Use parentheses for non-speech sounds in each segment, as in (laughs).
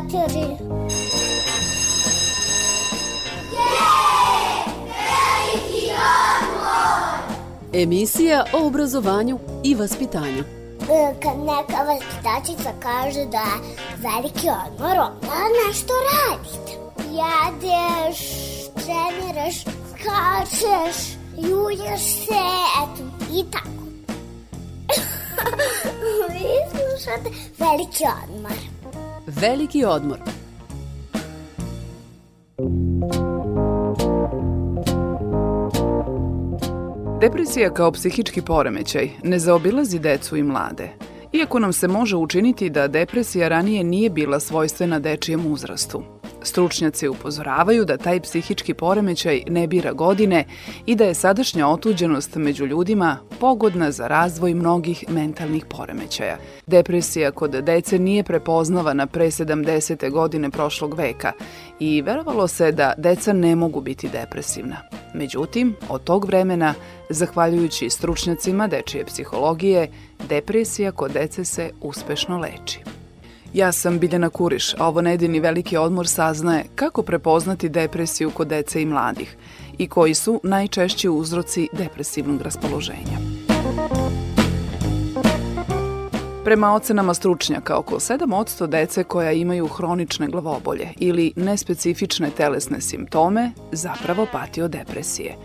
psihijatori. Emisija o obrazovanju i vaspitanju. E, Kad neka vaspitačica kaže da je veliki odmor, onda nešto radite. Jedeš, treniraš, skačeš, julješ se, eto, i tako. (laughs) Vi slušate veliki odmor. Veliki odmor. Depresija kao psihički poremećaj ne zaobilazi decu i mlade. Iako nam se može učiniti da depresija ranije nije bila svojstvena dečijem uzrastu. Stručnjaci upozoravaju da taj psihički poremećaj ne bira godine i da je sadašnja otuđenost među ljudima pogodna za razvoj mnogih mentalnih poremećaja. Depresija kod dece nije prepoznavana pre 70. godine prošlog veka i verovalo se da deca ne mogu biti depresivna. Međutim, od tog vremena, zahvaljujući stručnjacima dečije psihologije, depresija kod dece se uspešno leči. Ja sam Biljana Kuriš, a ovo nedeljni veliki odmor saznaje kako prepoznati depresiju kod dece i mladih i koji su najčešći uzroci depresivnog raspoloženja. Prema ocenama stručnjaka, oko 7% dece koja imaju hronične glavobolje ili nespecifične telesne simptome zapravo pati od depresije.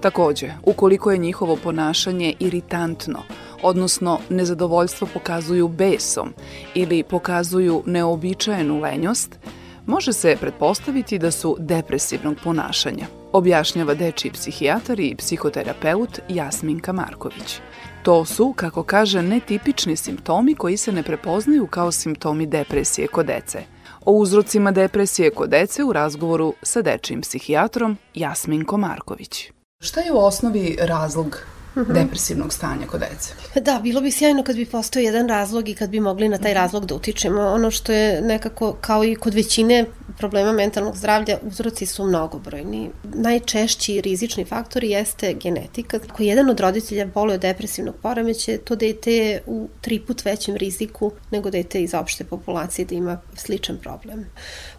Takođe, ukoliko je njihovo ponašanje iritantno, odnosno nezadovoljstvo pokazuju besom ili pokazuju neobičajenu lenjost, može se pretpostaviti da su depresivnog ponašanja, objašnjava dečiji psihijatar i psihoterapeut Jasminka Marković. To su, kako kaže, netipični simptomi koji se ne prepoznaju kao simptomi depresije kod dece. O uzrocima depresije kod dece u razgovoru sa dečijim psihijatrom Jasminko Marković. Šta je u osnovi razlog depresivnog stanja kod dece? Da, bilo bi sjajno kad bi postao jedan razlog i kad bi mogli na taj razlog da utičemo. Ono što je nekako, kao i kod većine problema mentalnog zdravlja, uzroci su mnogobrojni. Najčešći rizični faktor jeste genetika. Ako jedan od roditelja boluje od depresivnog poremeća, to dete je u tri put većem riziku nego dete iz opšte populacije da ima sličan problem.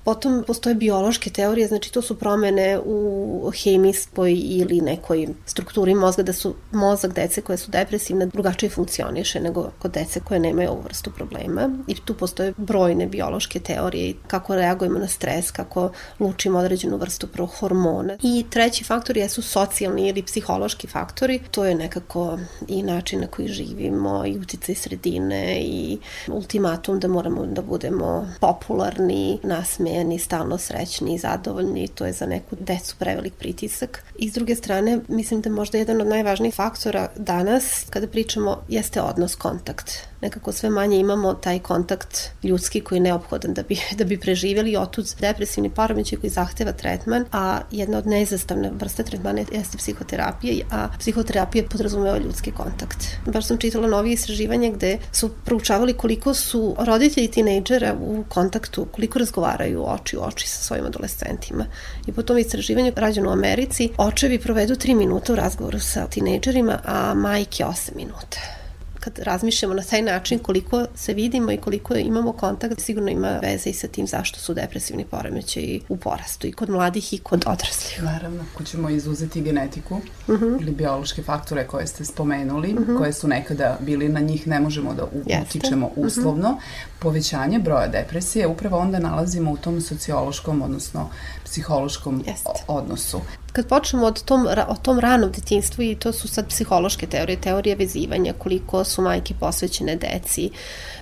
Potom postoje biološke teorije, znači to su promene u hemijskoj ili nekoj strukturi mozga, da su mozak dece koje su depresivne drugačije funkcioniše nego kod dece koje nemaju ovu vrstu problema. I tu postoje brojne biološke teorije kako reagujemo na stres, kako lučimo određenu vrstu prohormona. I treći faktor jesu socijalni ili psihološki faktori. To je nekako i način na koji živimo i uticaj sredine i ultimatum da moramo da budemo popularni, nasmejani, stalno srećni i zadovoljni. To je za neku decu prevelik pritisak. I s druge strane, mislim da možda jedan od najvažnijih faktora danas, kada pričamo, jeste odnos, kontakt. Nekako sve manje imamo taj kontakt ljudski koji je neophodan da bi, da bi preživjeli otud depresivni poremećaj koji zahteva tretman, a jedna od nezastavne vrste tretmana jeste psihoterapija, a psihoterapija podrazumeva ljudski kontakt. Baš sam čitala novije istraživanje gde su proučavali koliko su roditelji tinejdžera u kontaktu, koliko razgovaraju oči u oči sa svojim adolescentima. I po tom istraživanju rađeno u Americi, očevi provedu 3 minuta u razgovoru sa tinejdžerima, a majke 8 minuta kad razmišljamo na taj način koliko se vidimo i koliko imamo kontakt, sigurno ima veze i sa tim zašto su depresivni poremećaji u porastu i kod mladih i kod odraslih. Naravno, ako ćemo izuzeti genetiku uh -huh. ili biološke faktore koje ste spomenuli, uh -huh. koje su nekada bili na njih, ne možemo da utičemo uslovno, uh -huh. povećanje broja depresije upravo onda nalazimo u tom sociološkom, odnosno psihološkom Jeste. odnosu kad počnemo od tom, o tom ranom detinstvu i to su sad psihološke teorije, teorije vezivanja, koliko su majke posvećene deci,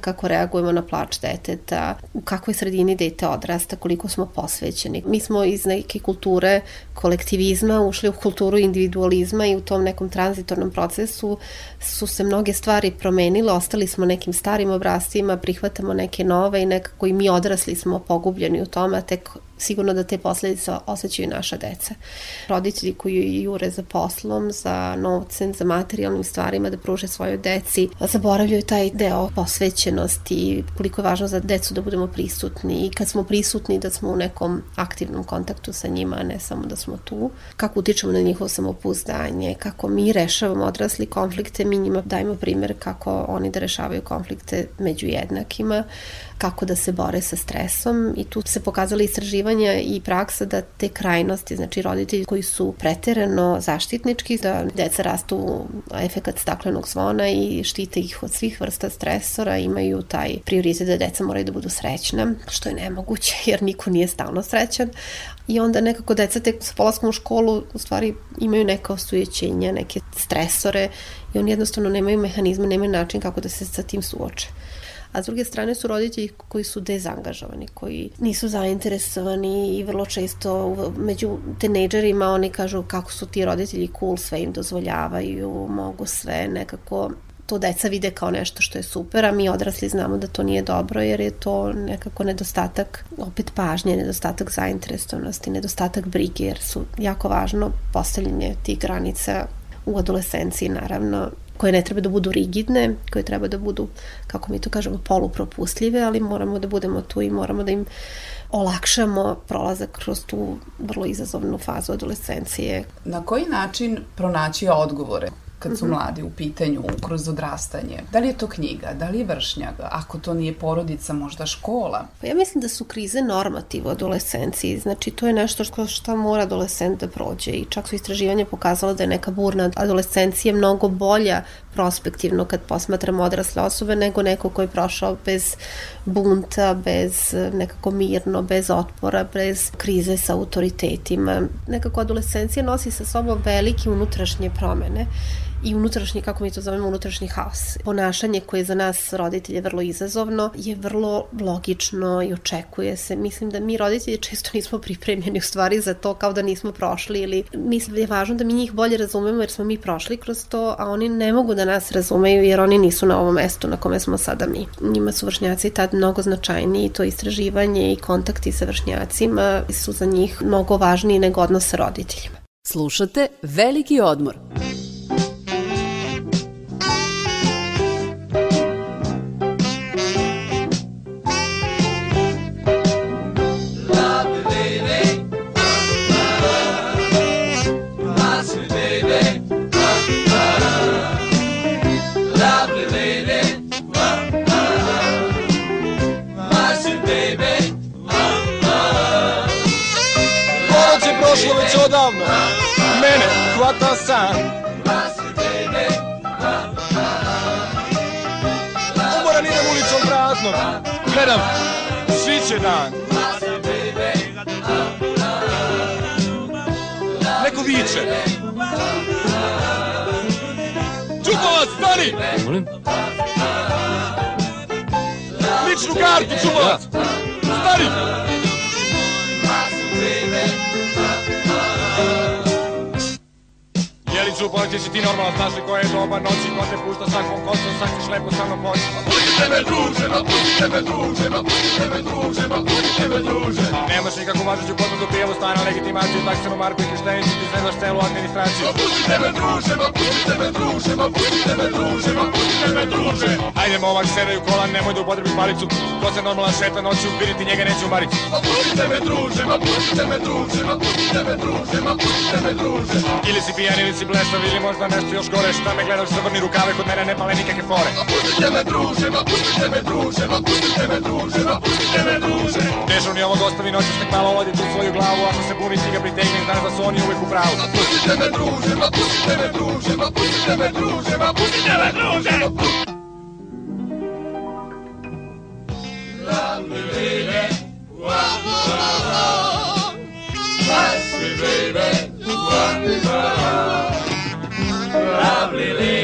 kako reagujemo na plač deteta, u kakvoj sredini dete odrasta, koliko smo posvećeni. Mi smo iz neke kulture kolektivizma ušli u kulturu individualizma i u tom nekom tranzitornom procesu su se mnoge stvari promenile, ostali smo nekim starim obrazcima, prihvatamo neke nove i nekako i mi odrasli smo pogubljeni u tome, tek sigurno da te posledice osjećaju naša deca. Roditelji koji jure za poslom, za novcem, za materijalnim stvarima da pruže svojoj deci, zaboravljaju taj deo posvećenosti, koliko je važno za decu da budemo prisutni i kad smo prisutni da smo u nekom aktivnom kontaktu sa njima, a ne samo da smo tu. Kako utičemo na njihovo samopouzdanje, kako mi rešavamo odrasli konflikte, mi njima dajemo primer kako oni da rešavaju konflikte među jednakima, kako da se bore sa stresom i tu se pokazala istraživanja i praksa da te krajnosti, znači roditelji koji su preterano zaštitnički, da deca rastu efekat staklenog zvona i štite ih od svih vrsta stresora, imaju taj prioritet da deca moraju da budu srećna, što je nemoguće (laughs) jer niko nije stalno srećan, i onda nekako deca tek sa polaskom u školu u stvari imaju neka osujećenja, neke stresore i oni jednostavno nemaju mehanizme, nemaju način kako da se sa tim suoče a s druge strane su roditelji koji su dezangažovani, koji nisu zainteresovani i vrlo često među tenejdžerima oni kažu kako su ti roditelji cool, sve im dozvoljavaju, mogu sve nekako to deca vide kao nešto što je super, a mi odrasli znamo da to nije dobro jer je to nekako nedostatak opet pažnje, nedostatak zainteresovanosti, nedostatak brige jer su jako važno postavljanje tih granica u adolescenciji naravno koje ne treba da budu rigidne, koje treba da budu, kako mi to kažemo, polupropustljive, ali moramo da budemo tu i moramo da im olakšamo prolazak kroz tu vrlo izazovnu fazu adolescencije. Na koji način pronaći odgovore? Kad su mhm. mladi u pitanju kroz odrastanje. Da li je to knjiga, da li je vršnjak, ako to nije porodica, možda škola? Pa ja mislim da su krize normativ u adolescenciji, znači to je nešto što, što mora adolescent da prođe i čak su istraživanja pokazala da je neka burna adolescencija mnogo bolja prospektivno kad posmatramo odrasle osobe nego neko ko je prošao bez bunta, bez nekako mirno, bez otpora, bez krize sa autoritetima. Nekako adolescencija nosi sa sobom velike unutrašnje promene i unutrašnji, kako mi to zovemo, unutrašnji haos. Ponašanje koje je za nas roditelje vrlo izazovno je vrlo logično i očekuje se. Mislim da mi roditelji često nismo pripremljeni u stvari za to kao da nismo prošli ili mislim da je važno da mi njih bolje razumemo jer smo mi prošli kroz to, a oni ne mogu da nas razumeju jer oni nisu na ovom mestu na kome smo sada mi. Njima su vršnjaci tad mnogo značajniji, to istraživanje i kontakti sa vršnjacima su za njih mnogo važniji nego odnos sa roditeljima. Slušate Veliki odmor. odavno praznom Gledam, sviće dan Neko viče Čupovac, stani! Molim? Ličnu kartu, Čupovac! Stani! Čupo, ti si ti normalno, znaš li koje je doba noći Ko te pušta svakom kosom, sad ćeš lepo sa mnom poći Ma pustite me druže, ma pustite me druže, ma pustite me druže, ma pustite me druže Nemaš nikakvu važeću potvrdu prijevu stana, legitimaciju, taksenu marku i krštenjicu Ti znaš celu administraciju Ma pustite me druže, ma pustite me druže, ma pustite me druže, ma pustite me druže Ajde momak, sedaj u kolan, nemoj da upotrebi palicu Ko se normalno šeta noću, vidite njega neće u maricu Ma pustite me druže, ma pustite me druže, ma pustite me druže, ma pustite me druže Ili si pijan ili si blesav ili možda nešto još gore Šta me gledaš, zavrni rukave, kod mene ne pale nikakve fore. Ma pustite me druže, ma pustite me druže, ma pustite me druže, ma pustite me druže. Dežurni ovog ostavi noću nek malo tu svoju glavu Ako se buni ti ga pritegni, znaš da su oni uvek u pravu. Ma pustite me druže, ma pustite me druže, ma pustite me druže, ma pustite me druže. Love me baby, wow, wow, wow. Bless me baby lovely lady.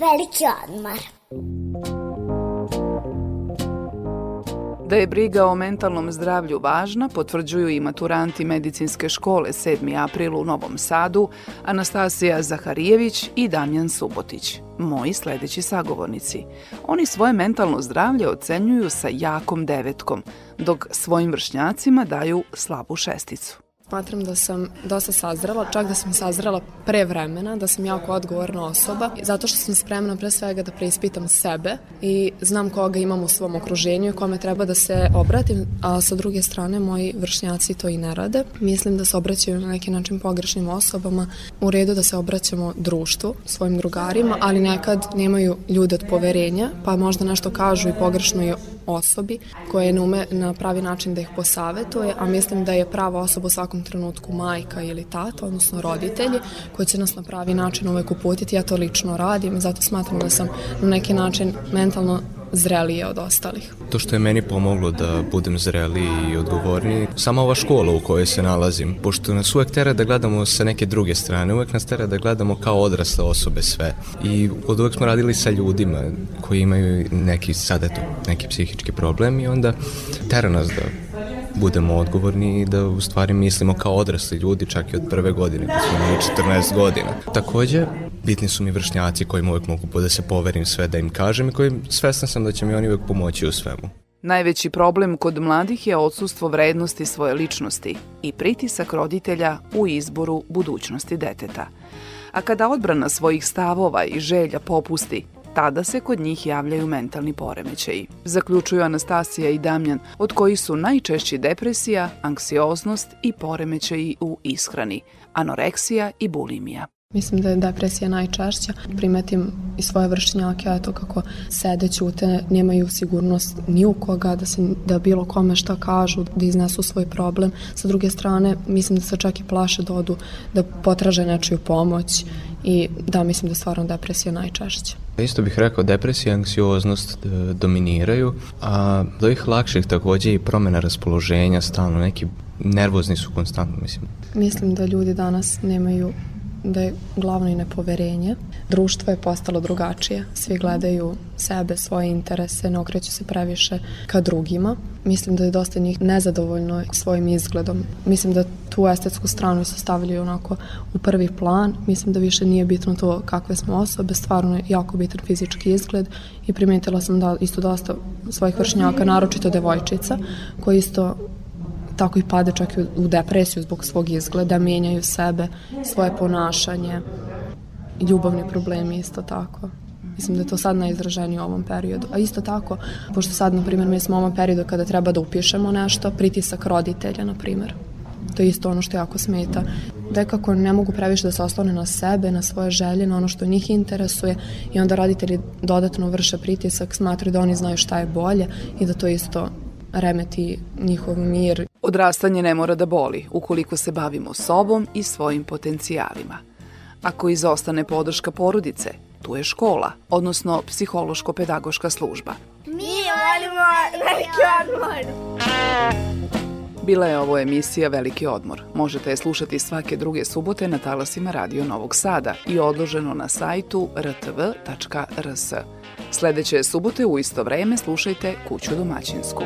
veliki odmor. Da je briga o mentalnom zdravlju važna, potvrđuju i maturanti medicinske škole 7. april u Novom Sadu, Anastasija Zaharijević i Damjan Subotić, moji sledeći sagovornici. Oni svoje mentalno zdravlje ocenjuju sa jakom devetkom, dok svojim vršnjacima daju slabu šesticu. Smatram da sam dosta sazrela, čak da sam sazrela pre vremena, da sam jako odgovorna osoba, zato što sam spremna pre svega da preispitam sebe i znam koga imam u svom okruženju i kome treba da se obratim, a sa druge strane moji vršnjaci to i ne rade. Mislim da se obraćaju na neki način pogrešnim osobama, u redu da se obraćamo društvu, svojim drugarima, ali nekad nemaju ljude od poverenja, pa možda nešto kažu i pogrešno i osobi koje ne ume na pravi način da ih posavetuje, a mislim da je prava osoba u svakom trenutku majka ili tata, odnosno roditelji, koji će nas na pravi način uvek uputiti. Ja to lično radim i zato smatram da sam na neki način mentalno zrelije od ostalih. To što je meni pomoglo da budem zreliji i odgovorniji, sama ova škola u kojoj se nalazim, pošto nas uvek tera da gledamo sa neke druge strane, uvek nas tera da gledamo kao odrasle osobe sve. I od uvek smo radili sa ljudima koji imaju neki, sad eto, neki psihički problem i onda tera nas da budemo odgovorni i da u stvari mislimo kao odrasli ljudi čak i od prve godine, kad smo imali 14 godina. Takođe, bitni su mi vršnjaci kojim uvek mogu da se poverim sve da im kažem i kojim svesna sam da će mi oni uvek pomoći u svemu. Najveći problem kod mladih je odsustvo vrednosti svoje ličnosti i pritisak roditelja u izboru budućnosti deteta. A kada odbrana svojih stavova i želja popusti, tada se kod njih javljaju mentalni poremećaji. Zaključuju Anastasija i Damjan, od kojih su najčešći depresija, anksioznost i poremećaji u ishrani, anoreksija i bulimija. Mislim da je depresija najčešća. Primetim i svoje vršnjake, eto kako sede, ćute, nemaju sigurnost ni u koga, da, se, da bilo kome šta kažu, da iznesu svoj problem. Sa druge strane, mislim da se čak i plaše da odu, da potraže nečiju pomoć i da, mislim da je stvarno depresija najčešća. Isto bih rekao, depresija i anksioznost e, dominiraju, a do ih lakših takođe i promena raspoloženja, stalno neki nervozni su konstantno, mislim. Mislim da ljudi danas nemaju da je glavno i nepoverenje. Društvo je postalo drugačije. Svi gledaju sebe, svoje interese, ne okreću se previše ka drugima. Mislim da je dosta njih nezadovoljno svojim izgledom. Mislim da tu estetsku stranu se stavljaju onako u prvi plan. Mislim da više nije bitno to kakve smo osobe, stvarno je jako bitan fizički izgled i primetila sam da isto dosta svojih vršnjaka, naročito devojčica, koji isto tako i pade čak i u depresiju zbog svog izgleda, menjaju sebe, svoje ponašanje, ljubavni problemi isto tako. Mislim da je to sad najizraženije u ovom periodu. A isto tako, pošto sad, na primjer, mi smo u ovom periodu kada treba da upišemo nešto, pritisak roditelja, na primjer. To je isto ono što jako smeta. Dekako ne mogu previše da se oslone na sebe, na svoje želje, na ono što njih interesuje i onda roditelji dodatno vrše pritisak, smatruju da oni znaju šta je bolje i da to isto remeti njihov mir. Odrastanje ne mora da boli ukoliko se bavimo sobom i svojim potencijalima. Ako izostane podrška porodice, tu je škola, odnosno psihološko-pedagoška služba. Mi volimo veliki odmor. Bila je ovo emisija Veliki odmor. Možete je slušati svake druge subote na talasima Radio Novog Sada i odloženo na sajtu rtv.rs. Sledeće subote u isto vreme slušajte Kuću domaćinsku.